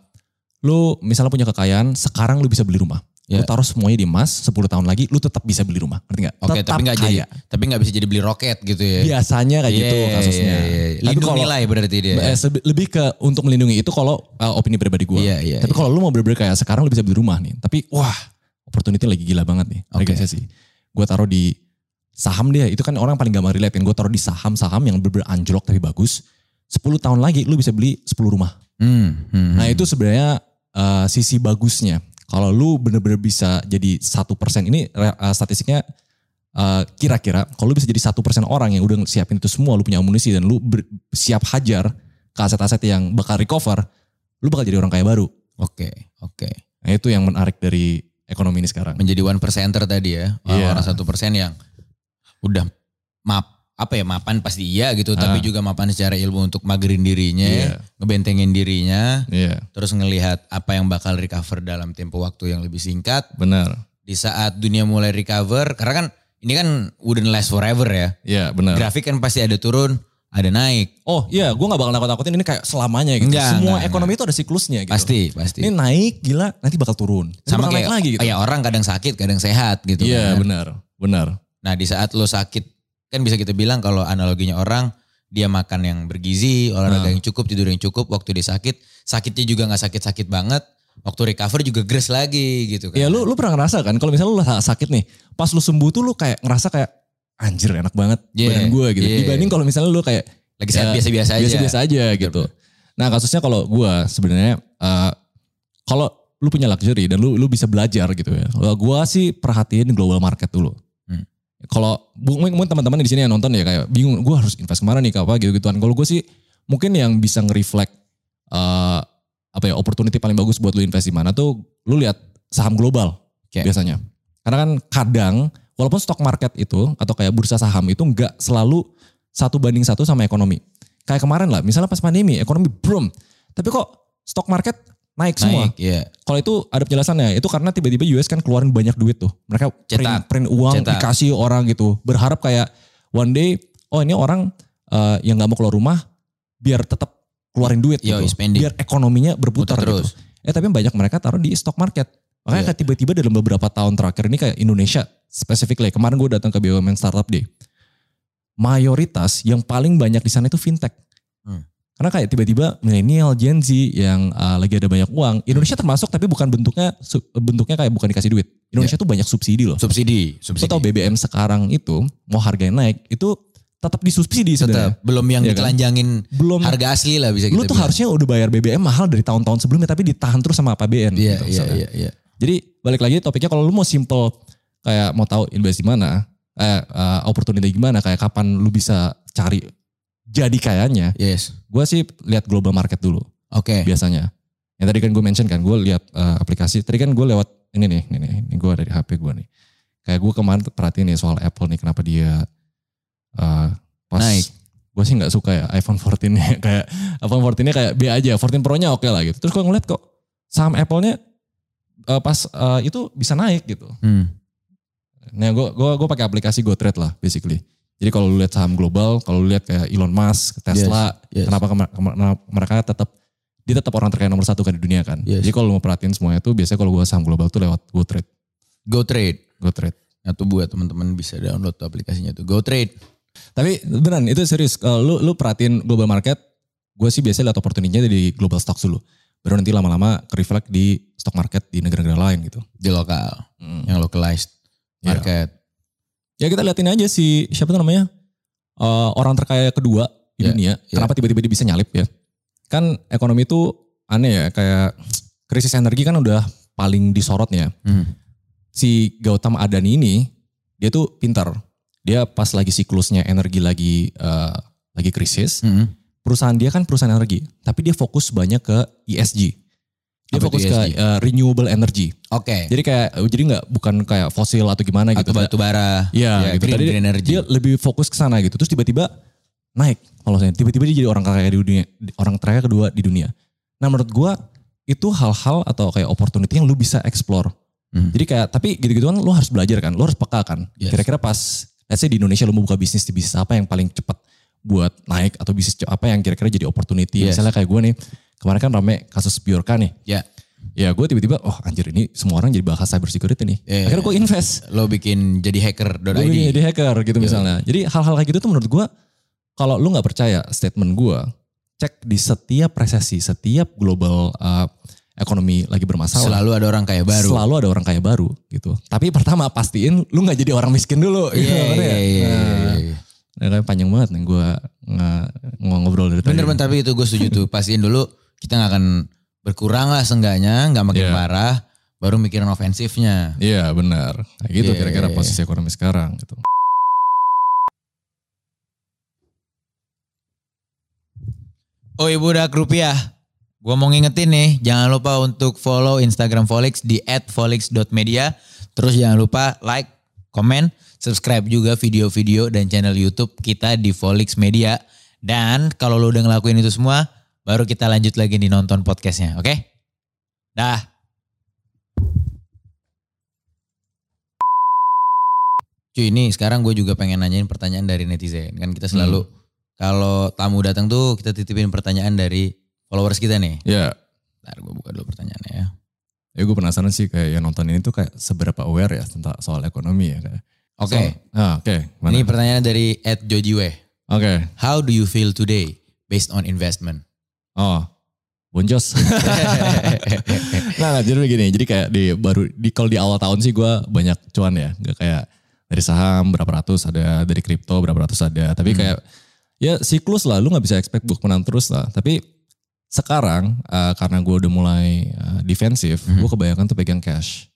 lu misalnya punya kekayaan, sekarang lu bisa beli rumah. Lu Ya. taruh semuanya di emas, 10 tahun lagi lu tetap bisa beli rumah. Ngerti gak? Oke, tetap tapi nggak jadi, tapi nggak bisa jadi beli roket gitu ya? Biasanya kayak gitu Iya, kasusnya. iya. Tapi Lindung kalau- nilai berarti dia. Eh, sebe- lebih ke untuk melindungi itu kalau uh, opini pribadi gue. Iya, iya, Tapi iya. kalau lu mau bener-bener kayak sekarang lu bisa beli rumah nih. Tapi wah opportunity lagi gila banget nih. Oke. Oke. sih. Gue taruh di saham dia. Itu kan orang paling gampang relate kan. Gue taruh di saham-saham yang bener-bener anjlok tapi bagus. 10 tahun lagi lu bisa beli 10 rumah. Hmm, hmm, Nah hmm. itu sebenarnya uh, sisi bagusnya. Kalau lu bener-bener bisa jadi satu persen ini uh, statistiknya uh, kira-kira kalau lu bisa jadi satu persen orang yang udah siapin itu semua, lu punya amunisi dan lu ber- siap hajar ke aset-aset yang bakal recover, lu bakal jadi orang kaya baru. Oke, oke. Nah itu yang menarik dari ekonomi ini sekarang. Menjadi one percenter tadi ya. Iya. Orang satu persen yang udah map apa ya mapan pasti iya gitu, tapi juga mapan secara ilmu untuk magerin dirinya, Iya. ngebentengin dirinya, Iya, terus ngelihat apa yang bakal recover dalam tempo waktu yang lebih singkat. benar. Di saat dunia mulai recover, karena kan ini kan wouldn't last forever ya. Iya, benar. Grafik kan pasti ada turun, ada naik. Oh iya, gue gak bakal nakut-nakutin ini kayak selamanya gitu. Enggak, Semua enggak, ekonomi itu ada siklusnya gitu. Pasti, pasti. Ini naik, gila, nanti bakal turun. Nanti Sama bakal kayak naik lagi gitu. ya orang kadang sakit, kadang sehat gitu Iya, kan. benar, benar. Nah di saat lo sakit kan bisa kita bilang kalau analoginya orang dia makan yang bergizi, olahraga Nah. yang cukup, tidur yang cukup. Waktu dia sakit, sakitnya juga nggak sakit-sakit banget. Waktu recover juga gres lagi gitu kan. Ya lu lu pernah ngerasa kan kalau misalnya lu sakit nih, pas lu sembuh tuh lu kayak ngerasa kayak anjir enak banget Yeah, badan gue gitu. yeah. Dibanding kalau misalnya lu kayak lagi sehat ya, biasa-biasa aja. biasa-biasa aja gitu. Nah kasusnya kalau gue sebenarnya eh, kalau lu punya luxury dan lu lu bisa belajar gitu ya. Kalau gue sih perhatiin global market dulu. Kalau mungkin teman-teman di sini yang nonton ya kayak bingung, gue harus invest ke mana nih apa gitu gituan. Kalau gue sih mungkin yang bisa nge-reflect eh, apa ya opportunity paling bagus buat lu invest di mana tuh lu lihat saham global Oke. biasanya. Karena kan kadang walaupun stock market itu atau kayak bursa saham itu nggak selalu satu banding satu sama ekonomi. Kayak kemarin lah, misalnya pas pandemi ekonomi boom, tapi kok stock market naik semua. Naik, iya. Kalau itu ada penjelasannya, itu karena tiba-tiba US kan keluarin banyak duit tuh. Mereka print, Cetak. print uang Cetak. dikasih orang gitu. Berharap kayak one day, oh ini orang eh, yang nggak mau keluar rumah biar tetap keluarin duit Yoi, gitu. spending. Biar ekonominya berputar Putar gitu. terus. Eh tapi banyak mereka taruh di stock market. Makanya kayak tiba-tiba dalam beberapa tahun terakhir ini kayak Indonesia specifically. Kemarin gue datang ke BUMN Startup Day. Mayoritas yang paling banyak di sana itu fintech. Karena kayak tiba-tiba milenial, Gen Z yang uh, lagi ada banyak uang. Indonesia termasuk tapi bukan bentuknya bentuknya kayak bukan dikasih duit. Indonesia tuh banyak subsidi loh. Subsidi, Lo subsidi. tau BBM sekarang itu mau harganya naik itu tetap disubsidi sebenarnya. Tetap belum yang kan? ditelanjangin Belum harga asli lah bisa lu kita tuh bilang. harusnya udah bayar BBM mahal dari tahun-tahun sebelumnya tapi ditahan terus sama APBN Iya, gitu iya, iya, iya. Jadi balik lagi topiknya kalau lu mau simple kayak mau tahu invest di mana, eh, eh, opportunity gimana, kayak kapan lu bisa cari jadi kayaknya, Yes. gue sih lihat global market dulu Oke. biasanya. Yang tadi kan gue mention kan, gue lihat eh, aplikasi. Tadi kan gue lewat ini nih, ini nih, ini gue dari HP gue nih. Kayak gue kemarin perhatiin nih soal Apple nih, kenapa dia eh, pas Naik. Gue sih nggak suka ya iPhone 14 nya kayak iPhone 14 nya kayak B aja, 14 Pro nya oke lah gitu. Terus gue ngeliat kok saham Apple-nya eh, pas eh, itu bisa naik gitu. Hmm. Nah, gue gua gue pakai aplikasi GoTrade lah basically. Jadi kalau lu lihat saham global, kalau lu lihat kayak Elon Musk, Tesla, Yes, yes. kenapa mereka tetap dia tetap orang terkaya nomor satu kan di dunia kan. Yes. Jadi kalau lu mau perhatiin semuanya itu biasanya kalau gue saham global tuh lewat GoTrade, Go trade. GoTrade. Atau buat teman-teman bisa download tuh aplikasinya tuh. Go trade. Tapi beneran itu serius. Kalau lu lu perhatiin global market, gue sih biasanya lihat opportunity-nya di global stocks dulu. Baru nanti lama-lama reflect di stock market di negara-negara lain gitu. Di lokal. Hmm. Yang localized Iya. market. Ya kita liatin aja si siapa tuh namanya Eh, orang terkaya kedua di Ya, dunia. ya. Kenapa tiba-tiba dia bisa nyalip ya? Kan ekonomi itu aneh ya kayak krisis energi kan udah paling disorotnya. Hmm. Si Gautam Adani ini dia tuh pintar. Dia pas lagi siklusnya energi lagi eh, lagi krisis, Hmm. perusahaan dia kan perusahaan energi, tapi dia fokus banyak ke ESG. Dia Apa fokus ke eh, renewable energy. Oke. Jadi kayak jadi nggak bukan kayak fosil atau gimana gitu. Atau batu bara. Iya Ya, gitu. green, Tadi green energy. dia lebih fokus ke sana gitu. Terus tiba-tiba naik kalau saya. Tiba-tiba dia jadi orang kaya di dunia, orang terkaya kedua di dunia. Nah menurut gua itu hal-hal atau kayak opportunity yang lu bisa explore. Hmm. Jadi kayak tapi gitu-gitu kan lu harus belajar kan, lu harus peka kan. Yes. Kira-kira pas let's say di Indonesia lu mau buka bisnis di bisnis apa yang paling cepat buat naik atau bisnis apa yang kira-kira jadi opportunity. Yes. Misalnya kayak gue nih, kemarin kan rame kasus Biorka nih. Ya. Ya gue tiba-tiba, oh anjir ini semua orang jadi bahas cyber security nih. Iya. Akhirnya gue invest. Lo bikin jadi hacker.id. Gue jadi hacker gitu Iya. misalnya. Jadi hal-hal kayak gitu tuh menurut gue, kalau lu nggak percaya statement gue, cek di setiap resesi, setiap global uh, ekonomi lagi bermasalah. Selalu ada orang kaya baru. Selalu ada orang kaya baru gitu. Tapi pertama pastiin lu nggak jadi orang miskin dulu. gitu, Iya, ngerti iya, nggak? iya, Nah, iya. Nah, panjang banget nih gue ngobrol dari tadi. Bener bener tapi itu gue setuju tuh. Pastiin dulu kita nggak akan berkurang lah seenggaknya, nggak makin Iya. parah. Baru mikirin ofensifnya. Iya benar. Kayak gitu Iya, kira-kira iya, iya. posisi ekonomi sekarang gitu. Oh ibu udah rupiah. Gue mau ngingetin nih, jangan lupa untuk follow Instagram Volix di @volix.media. Terus jangan lupa like, komen, subscribe juga video-video dan channel YouTube kita di Volix Media. Dan kalau lo udah ngelakuin itu semua, baru kita lanjut lagi di nonton podcastnya, oke? Dah. Cuy ini sekarang gue juga pengen nanyain pertanyaan dari netizen. Kan kita selalu kalau tamu datang tuh kita titipin pertanyaan dari followers kita nih. Ya, Ntar gue buka dulu pertanyaannya ya. ya gue penasaran sih kayak yang nonton ini tuh kayak seberapa aware ya tentang soal ekonomi ya. Oke, So- ah, oke. Mana? ini pertanyaan dari Ed Jojiwe. Oke. How do you feel today based on investment? Oh, boncos. nah, nah, jadi begini, jadi kayak di baru di kalau di awal tahun sih gue banyak cuan ya, nggak kayak dari saham berapa ratus ada, dari kripto berapa ratus ada, tapi kayak ya siklus lah, lu nggak bisa expect buat menang terus lah. Tapi sekarang eh, karena gue udah mulai eh, defensif, gue kebanyakan tuh pegang cash.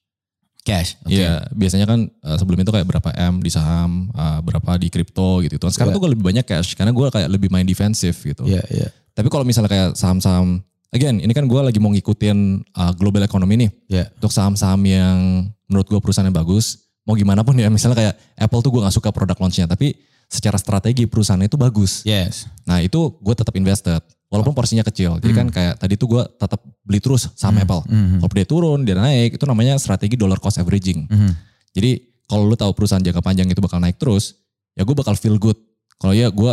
Cash. Iya, biasanya kan eh, sebelum itu kayak berapa M di saham, eh, berapa di kripto gitu. Sekarang Iya. tuh gue lebih banyak cash karena gue kayak lebih main defensif gitu. Iya, iya. Tapi kalau misalnya kayak saham-saham, again ini kan gue lagi mau ngikutin uh, global economy nih. Iya. Untuk saham-saham yang menurut gue perusahaan yang bagus, mau gimana pun ya, misalnya kayak Apple tuh gue gak suka produk launchnya, tapi secara strategi perusahaannya itu bagus. Yes. Nah itu gue tetap invested, walaupun porsinya kecil. Jadi kan kayak tadi tuh gue tetap beli terus saham Apple. Mhm. Kalau dia turun, dia naik, itu namanya strategi dollar cost averaging. Mhm. Jadi kalau lu tahu perusahaan jangka panjang itu bakal naik terus, ya gue bakal feel good. Kalau ya gue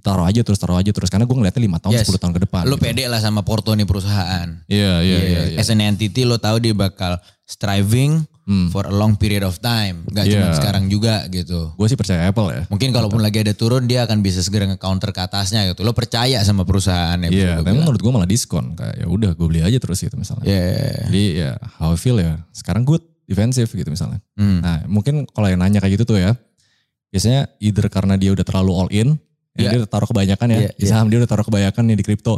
taruh aja terus, taruh aja terus. Karena gue ngeliatnya 5 tahun, Yes. 10 tahun ke depan. Lo gitu. pede lah sama porto nih perusahaan. Iya, iya, iya. iya. As an entity lo tahu dia bakal striving Hmm. for a long period of time. Gak Iya. cuma sekarang juga gitu. Gue sih percaya Apple ya. Mungkin kalaupun lagi ada turun dia akan bisa segera nge-counter ke atasnya gitu. Lo percaya sama perusahaan ya. Iya, tapi menurut gue malah diskon. Kayak ya udah gue beli aja terus gitu misalnya. Iya. Jadi ya how I feel ya. Sekarang good, defensif gitu misalnya. Hmm. Nah mungkin kalau yang nanya kayak gitu tuh ya. Biasanya either karena dia udah terlalu all in. Ya dia udah taruh kebanyakan ya. Iya, Di saham dia udah taruh kebanyakan nih di kripto.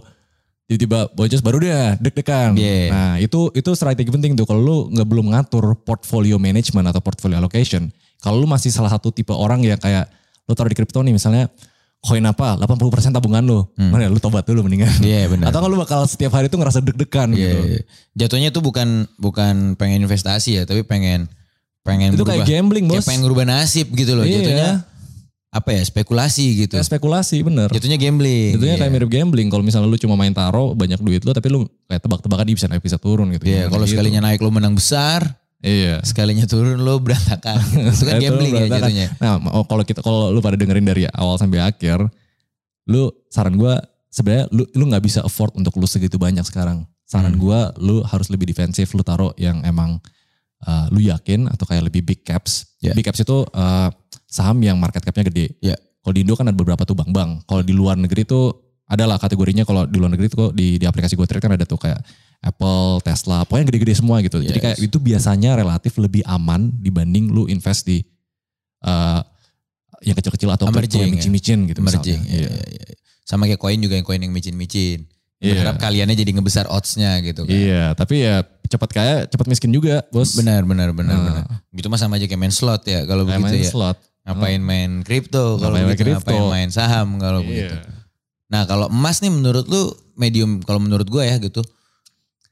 Tiba-tiba boncos baru dia deg-degan. Iya. Nah itu itu strategi penting tuh. Kalau lu nggak belum ngatur portfolio management atau portfolio allocation. Kalau lu masih salah satu tipe orang yang kayak lu taruh di kripto nih misalnya koin apa 80% tabungan lu. Mana ya, lu tobat dulu mendingan. Hmm. Iya benar. Atau kalau lu bakal setiap hari tuh ngerasa deg-degan Iya, gitu. iya. Jatuhnya tuh bukan bukan pengen investasi ya, tapi pengen pengen Itu kayak berubah- gambling bos. kayak pengen ngerubah nasib gitu loh. Iya. Jatuhnya apa ya spekulasi gitu. Kayak spekulasi bener. Jatuhnya gambling. Jatuhnya Iya. kayak mirip gambling. Kalau misalnya lu cuma main taro banyak duit lu tapi lu kayak tebak-tebakan dia bisa naik bisa turun gitu. Iya, Gimana kalau gitu. sekalinya naik lo menang besar, Iya. sekalinya turun lo berantakan. Itu kan gambling ya jatuhnya. Nah, oh, kalau kita kalau lu pada dengerin dari awal sampai akhir, lu saran gua sebenarnya lu lu nggak bisa afford untuk lu segitu banyak sekarang. Saran Hmm. gua lu harus lebih defensif, lu taruh yang emang uh, lu yakin atau kayak lebih big caps. Ya. Big caps itu uh, saham yang market capnya gede. Ya. Kalau di Indo kan ada beberapa tuh bank-bank. Kalau di luar negeri tuh adalah kategorinya kalau di luar negeri tuh di, di aplikasi GoTrade kan ada tuh kayak Apple, Tesla, pokoknya gede-gede semua gitu. Jadi Yes. kayak itu biasanya relatif lebih aman dibanding lu invest di uh, yang kecil-kecil atau Emerging, yang ya. micin-micin gitu Emerging. misalnya. Iya, iya, iya. Sama kayak koin juga yang koin yang micin-micin. Iya. Berharap kaliannya jadi ngebesar odds-nya gitu kan. Iya, tapi ya cepat kaya, cepat miskin juga, Bos. Benar, benar, benar, Nah. benar. Gitu mah sama aja kayak main slot ya kalau begitu main ya. slot. Ngapain main kripto kalau Ngapain main begitu, kripto. ngapain main saham kalau begitu. Iya. Nah kalau emas nih menurut lu medium kalau menurut gue ya gitu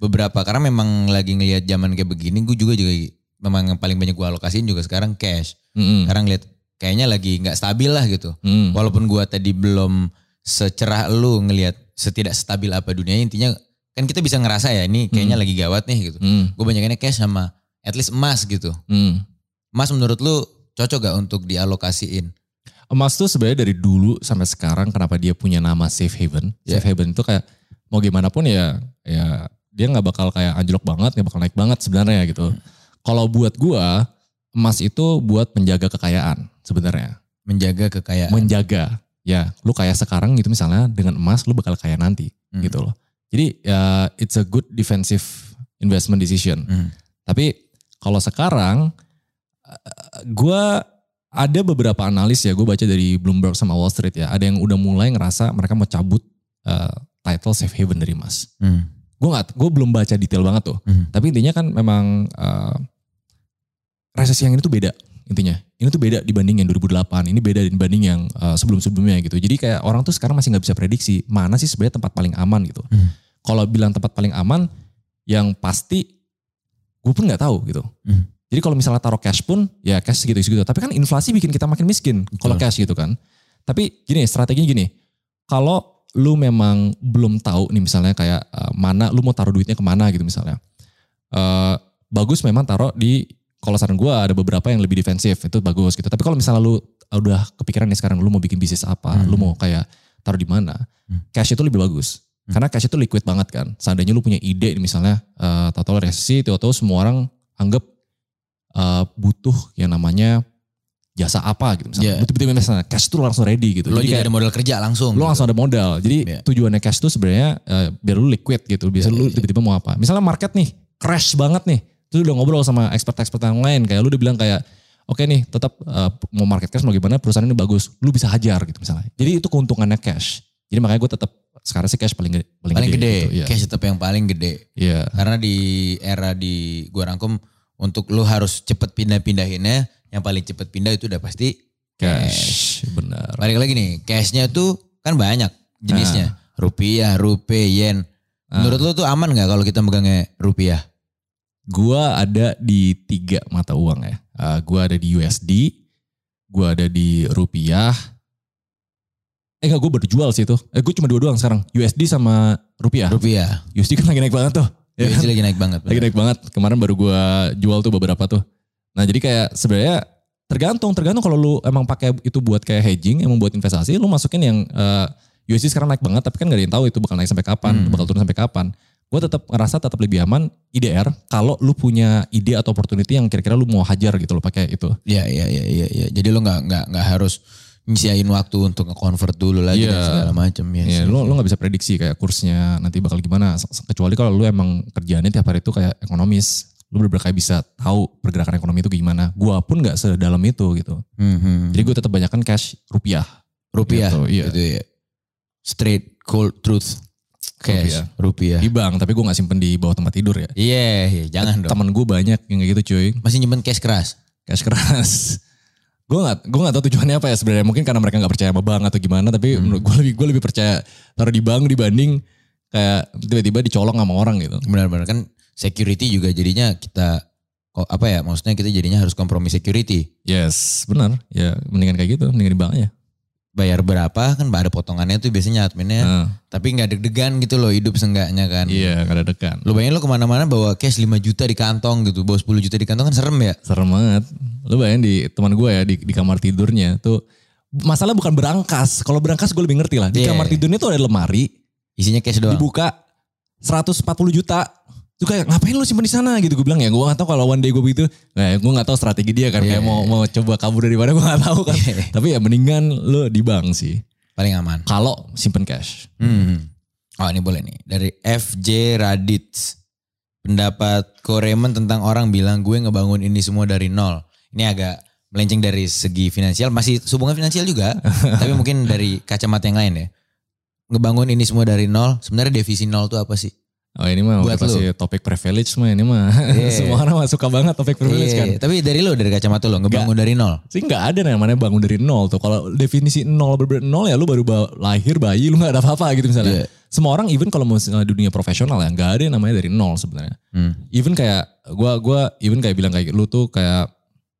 beberapa karena memang lagi ngelihat zaman kayak begini gue juga juga memang yang paling banyak gue alokasiin juga sekarang cash. Mm-mm. Sekarang lihat kayaknya lagi nggak stabil lah gitu. Mm. Walaupun gue tadi belum secerah lu ngelihat setidak stabil apa dunia intinya kan kita bisa ngerasa ya ini kayaknya lagi gawat nih gitu. Mm. Gue banyakannya cash sama at least emas gitu. Mm. Emas menurut lu cocok gak untuk dialokasiin? Emas tuh sebenarnya dari dulu sampai sekarang kenapa dia punya nama safe haven? Iya. Safe haven itu kayak mau gimana pun ya ya dia nggak bakal kayak anjlok banget, nggak bakal naik banget sebenarnya gitu. Hmm. Kalau buat gua emas itu buat menjaga kekayaan sebenarnya. Menjaga kekayaan. Menjaga. Ya, lu kaya sekarang gitu misalnya dengan emas lu bakal kaya nanti Hmm. gitu loh. Jadi ya it's a good defensive investment decision. Hmm. Tapi kalau sekarang gua ada beberapa analis ya, gue baca dari Bloomberg sama Wall Street ya, ada yang udah mulai ngerasa mereka mau cabut eh, title safe haven dari emas. Hmm. Gue nggak, gue belum baca detail banget tuh. Hmm. Tapi intinya kan memang eh, resesi yang ini tuh beda intinya. Ini tuh beda dibanding yang 2008. Ini beda dibanding yang eh, sebelum-sebelumnya gitu. Jadi kayak orang tuh sekarang masih nggak bisa prediksi mana sih sebenarnya tempat paling aman gitu. Hmm. Kalau bilang tempat paling aman, yang pasti gue pun nggak tahu gitu. Hmm. Jadi kalau misalnya taruh cash pun ya cash segitu-segitu. Tapi kan inflasi bikin kita makin miskin kalau cash gitu kan. Tapi gini strateginya gini. Kalau lu memang belum tahu nih misalnya kayak uh, mana lu mau taruh duitnya ke mana gitu misalnya. Uh, bagus memang taruh di kalau saran gue ada beberapa yang lebih defensif itu bagus gitu. Tapi kalau misalnya lu udah kepikiran nih sekarang lu mau bikin bisnis apa, Hmm. lu mau kayak taruh di mana, cash itu lebih bagus. Karena cash itu liquid banget kan. Seandainya lu punya ide misalnya, uh, tahu-tahu resesi, tahu-tahu semua orang anggap uh, butuh yang namanya jasa apa gitu misalnya. Yeah. Tiba-tiba misalnya cash itu langsung ready gitu. Lo Jadi jadi kayak ada modal kerja langsung. lu gitu. langsung ada modal. Jadi Iya. tujuannya cash itu sebenarnya uh, biar lu liquid gitu. Lu iya, iya. tiba-tiba mau apa. Misalnya market nih crash banget nih. Terus udah ngobrol sama expert-expert yang lain. Kayak lu udah bilang kayak oke nih tetap uh, mau market cash mau gimana perusahaan ini bagus. Lu bisa hajar gitu misalnya. Jadi itu keuntungannya cash. Jadi makanya gue tetap sekarang sih cash paling gede. Paling, paling gede. gitu. Iya. Cash tetap yang paling gede. Iya. Karena di era di gua rangkum untuk lu harus cepet pindah-pindahinnya, yang paling cepet pindah itu udah pasti cash. Cash. Benar. Balik lagi nih, cashnya tuh kan banyak jenisnya. Ah. Rupiah, rupiah, yen. Menurut lu tuh aman nggak kalau kita megangnya rupiah? Gua ada di tiga mata uang ya. Uh, gua ada di USD, gua ada di rupiah. Eh enggak, gue baru jual sih itu. Eh gue cuma dua doang sekarang. USD sama rupiah. Rupiah. USD kan lagi naik banget tuh. Ya kan? lagi naik banget. Lagi naik banget. Kemarin baru gua jual tuh beberapa tuh. Nah jadi kayak sebenarnya tergantung, tergantung kalau lu emang pakai itu buat kayak hedging, emang buat investasi, lu masukin yang eh, USD sekarang naik banget, tapi kan gak ada yang tahu itu bakal naik sampai kapan, Hmm. bakal turun sampai kapan. Gue tetap ngerasa tetap lebih aman IDR kalau lu punya ide atau opportunity yang kira-kira lu mau hajar gitu lo pakai itu. Iya, iya, iya, iya, iya. Jadi lu nggak nggak nggak harus nyisiain waktu untuk nge-convert dulu lagi Iya. dan segala macam ya. Sih. lu lu nggak bisa prediksi kayak kursnya nanti bakal gimana. Kecuali kalau lu emang kerjaannya tiap hari itu kayak ekonomis, lu bener-bener kayak bisa tahu pergerakan ekonomi itu gimana. Gua pun nggak sedalam itu gitu. Mhm. Jadi gue tetap banyakkan cash rupiah. rupiah Gitu, iya. gitu ya. Straight cold truth. Cash, Rupiah. rupiah. Di bank, tapi gue nggak simpen di bawah tempat tidur ya. Iya, iya, jangan dong. Temen gue banyak yang kayak gitu cuy. Masih nyimpen cash keras. Cash keras. Gue gak, gue gak tahu tujuannya apa ya sebenarnya. Mungkin karena mereka gak percaya sama bank atau gimana. Tapi menurut gue lebih, gue lebih percaya taruh di bank dibanding kayak tiba-tiba dicolong sama orang gitu. Benar-benar kan security juga jadinya kita kok apa ya? Maksudnya kita jadinya harus kompromi security. Yes, benar. Ya mendingan kayak gitu, mendingan di bank aja. Bayar berapa kan ada potongannya tuh biasanya adminnya. Nah, Tapi nggak deg-degan gitu loh hidup seenggaknya kan. iya, gak ada dekan. Lu bayangin lu ke mana-mana bawa cash 5 juta di kantong gitu. Bawa 10 juta di kantong kan serem ya. Serem banget. Lu bayangin di teman gue ya di, di kamar tidurnya tuh masalah bukan berangkas. Kalau berangkas gue lebih ngerti lah. Di Iya. kamar tidurnya tuh ada lemari, Isinya cash doang. dibuka 140 juta. Tuh kayak ngapain lu simpen di sana gitu gue bilang ya gue gak tahu kalau one day gue begitu nah, gue gak tahu strategi dia kan Iya, kayak mau iya. mau coba kabur dari mana gue gak tahu kan Iya. tapi ya mendingan lu di bank sih Paling aman. kalau simpen cash Hmm. Oh ini boleh nih. Dari FJ Radit. Pendapat Koreman tentang orang bilang gue ngebangun ini semua dari nol. Ini agak melenceng dari segi finansial. Masih hubungan finansial juga. tapi mungkin dari kacamata yang lain ya. Ngebangun ini semua dari nol. Sebenarnya divisi nol itu apa sih? Oh ini mah Buat pasti topik privilege mah ini mah Iya. semua orang mah suka banget topik privilege kan Iya, Tapi dari lo, dari kacamata lo. Ngebangun dari nol. sih nggak ada namanya bangun dari nol tuh kalau definisi nol bener nol ya lu baru ba- lahir bayi lu nggak ada apa-apa gitu misalnya Iya. semua orang even kalau mau dunia profesional ya nggak ada yang namanya dari nol sebenarnya Hmm. even kayak gua gua even kayak bilang kayak lu tuh kayak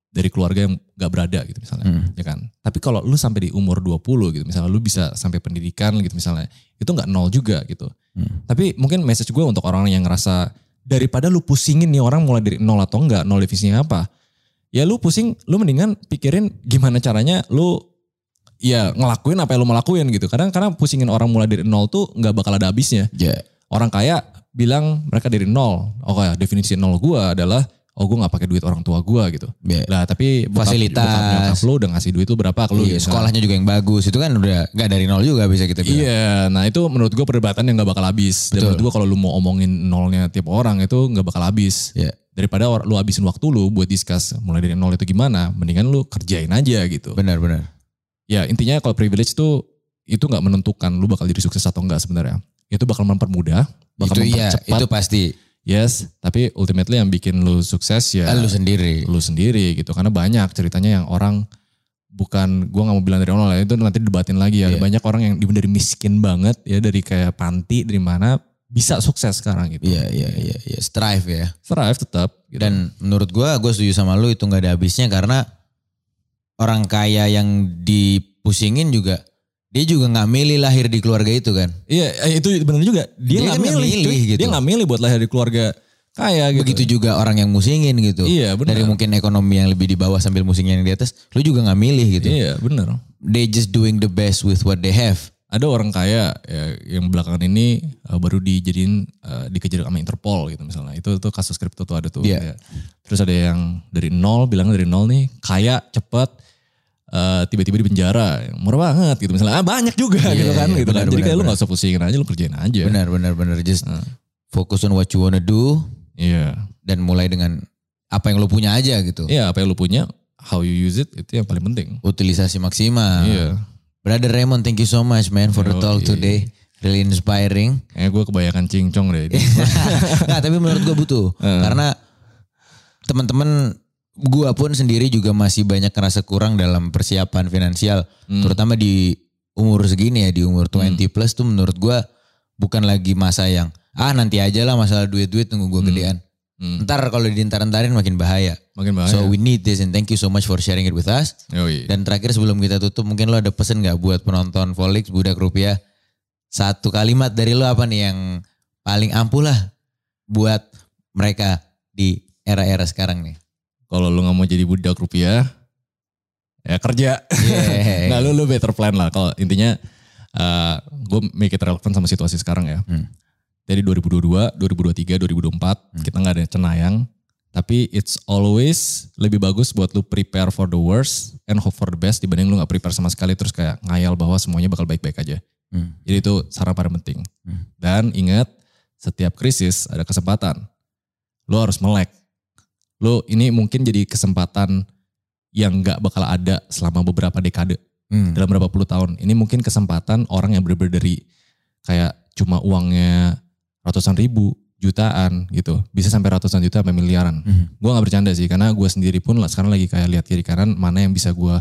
dari keluarga yang gak berada gitu misalnya Hmm. ya kan tapi kalau lu sampai di umur 20 gitu misalnya lu bisa sampai pendidikan gitu misalnya itu nggak nol juga gitu Hmm. tapi mungkin message gue untuk orang yang ngerasa daripada lu pusingin nih orang mulai dari nol atau enggak nol divisinya apa ya lu pusing lu mendingan pikirin gimana caranya lu ya ngelakuin apa yang lu mau lakuin gitu kadang karena pusingin orang mulai dari nol tuh nggak bakal ada habisnya Ya. orang kaya bilang mereka dari nol. Oh kayak definisi nol gua adalah oh gue nggak pakai duit orang tua gua gitu. Ya. Lah tapi bokap- Fasilitas. bokap lu udah ngasih duit lu berapa ke lu Iya, gitu. sekolahnya juga yang bagus. Itu kan udah nggak dari nol juga bisa kita bilang. Iya, nah itu menurut gua perdebatan yang gak bakal habis. Dan Betul. menurut gua kalau lu mau omongin nolnya tiap orang itu gak bakal habis. Iya. Daripada lu habisin waktu lu buat discuss mulai dari nol itu gimana, mendingan lu kerjain aja gitu. Benar-benar. Ya intinya kalau privilege tuh itu nggak menentukan lu bakal jadi sukses atau enggak sebenarnya. Itu bakal mempermudah, bakal Itu iya, mempercepat. itu pasti. Yes, tapi ultimately yang bikin lu sukses ya Ah, Lu sendiri. lu sendiri gitu. Karena banyak ceritanya yang orang bukan gua nggak mau bilang dari nol ya itu nanti debatin lagi ya. Iya. banyak orang yang dari miskin banget ya dari kayak panti dari mana bisa sukses sekarang gitu. Iya, iya, iya, iya. Strive ya. Thrive tetap. Gitu. Dan menurut gua, gue setuju sama lu itu nggak ada habisnya karena orang kaya yang dipusingin juga dia juga nggak milih lahir di keluarga itu kan. Iya eh, itu benar juga. Dia nggak milih, milih gitu. Dia nggak milih buat lahir di keluarga kaya gitu. Begitu juga orang yang musingin gitu. Iya, benar. Dari mungkin ekonomi yang lebih di bawah sambil musingin yang di atas, lu juga nggak milih gitu. Iya benar. They just doing the best with what they have. Ada orang kaya ya, yang belakangan ini uh, baru dijadiin uh, dikejar sama Interpol gitu misalnya. Itu tuh kasus kripto tuh ada tuh. Iya. Ya. Terus ada yang dari nol bilang dari nol nih kaya cepet uh, tiba-tiba di penjara murah banget gitu misalnya ah, banyak juga Iya, gitu kan iya, gitu kan benar, jadi kayak lu nggak usah pusingin aja lu kerjain aja Benar, benar, benar. Just Nah. focus on what you wanna do iya dan mulai dengan apa yang lu punya aja gitu. iya apa yang lu punya how you use it itu yang paling penting Utilisasi maksimal. iya Brother Raymond, thank you so much man for the talk today. Really inspiring. Kayaknya gue kebanyakan cincong deh Nggak, tapi menurut gue butuh. Karena teman-teman gue pun sendiri juga masih banyak ngerasa kurang dalam persiapan finansial. Terutama di umur segini ya, di umur 20 plus tuh menurut gue bukan lagi masa yang ah nanti aja lah masalah duit-duit tunggu gue gedean. Hmm. Ntar kalau diintar-intarin makin bahaya. makin bahaya So we need this and thank you so much for sharing it with us. Yoi. Dan terakhir sebelum kita tutup mungkin lo ada pesan nggak buat penonton Volix Budak Rupiah? Satu kalimat dari lo apa nih yang paling ampuh lah buat mereka di era-era sekarang nih? Kalau lu nggak mau jadi budak rupiah ya kerja. Yeah. Nggak lu lu better plan lah. Kalau intinya gue make it relevant sama situasi sekarang ya. Hmm. dari 2022 2023 2024 kita nggak ada cenayang. Tapi it's always lebih bagus buat lu prepare for the worst and hope for the best dibanding lu nggak prepare sama sekali terus kayak ngayal bahwa semuanya bakal baik-baik aja. Hmm. jadi itu saran paling penting. Hmm. dan ingat setiap krisis ada kesempatan. Lu harus melek lu ini mungkin jadi kesempatan yang nggak bakal ada selama beberapa dekade Hmm. dalam berapa puluh tahun. Ini mungkin kesempatan orang yang bener-bener dari kayak cuma uangnya ratusan ribu, jutaan gitu. Bisa sampai ratusan juta sampai miliaran. Hmm. Gue gak bercanda sih karena gue sendiri pun lah sekarang lagi kayak lihat kiri kanan mana yang bisa gue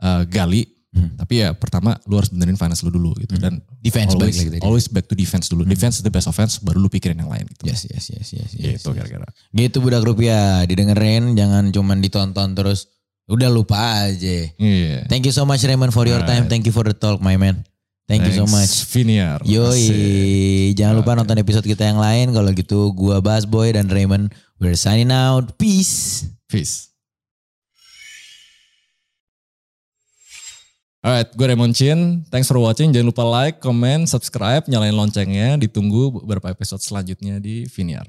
uh, gali. Hmm. Tapi ya pertama lu harus benerin finance lu dulu gitu. Dan Defense always, balik lagi tadi. Hmm. always back to defense dulu. Defense is the best offense baru lu pikirin yang lain gitu. Yes, yes, yes, yes, yes. Gitu kira-kira. Gitu Budak Rupiah, didengerin jangan cuman ditonton terus udah lupa aja. Iya. Thank you so much Raymond for your time. Thank you for the talk my man. Thank you so much. Thanks, Viniar. Asik. Yoi, jangan lupa nonton episode kita yang lain. Kalau gitu, gua Bas Boy dan Raymond, we're signing out. Peace. Peace. Alright, gue Raymond Chin. Thanks for watching. Jangan lupa like, comment, subscribe, nyalain loncengnya. Ditunggu beberapa episode selanjutnya di Viniar.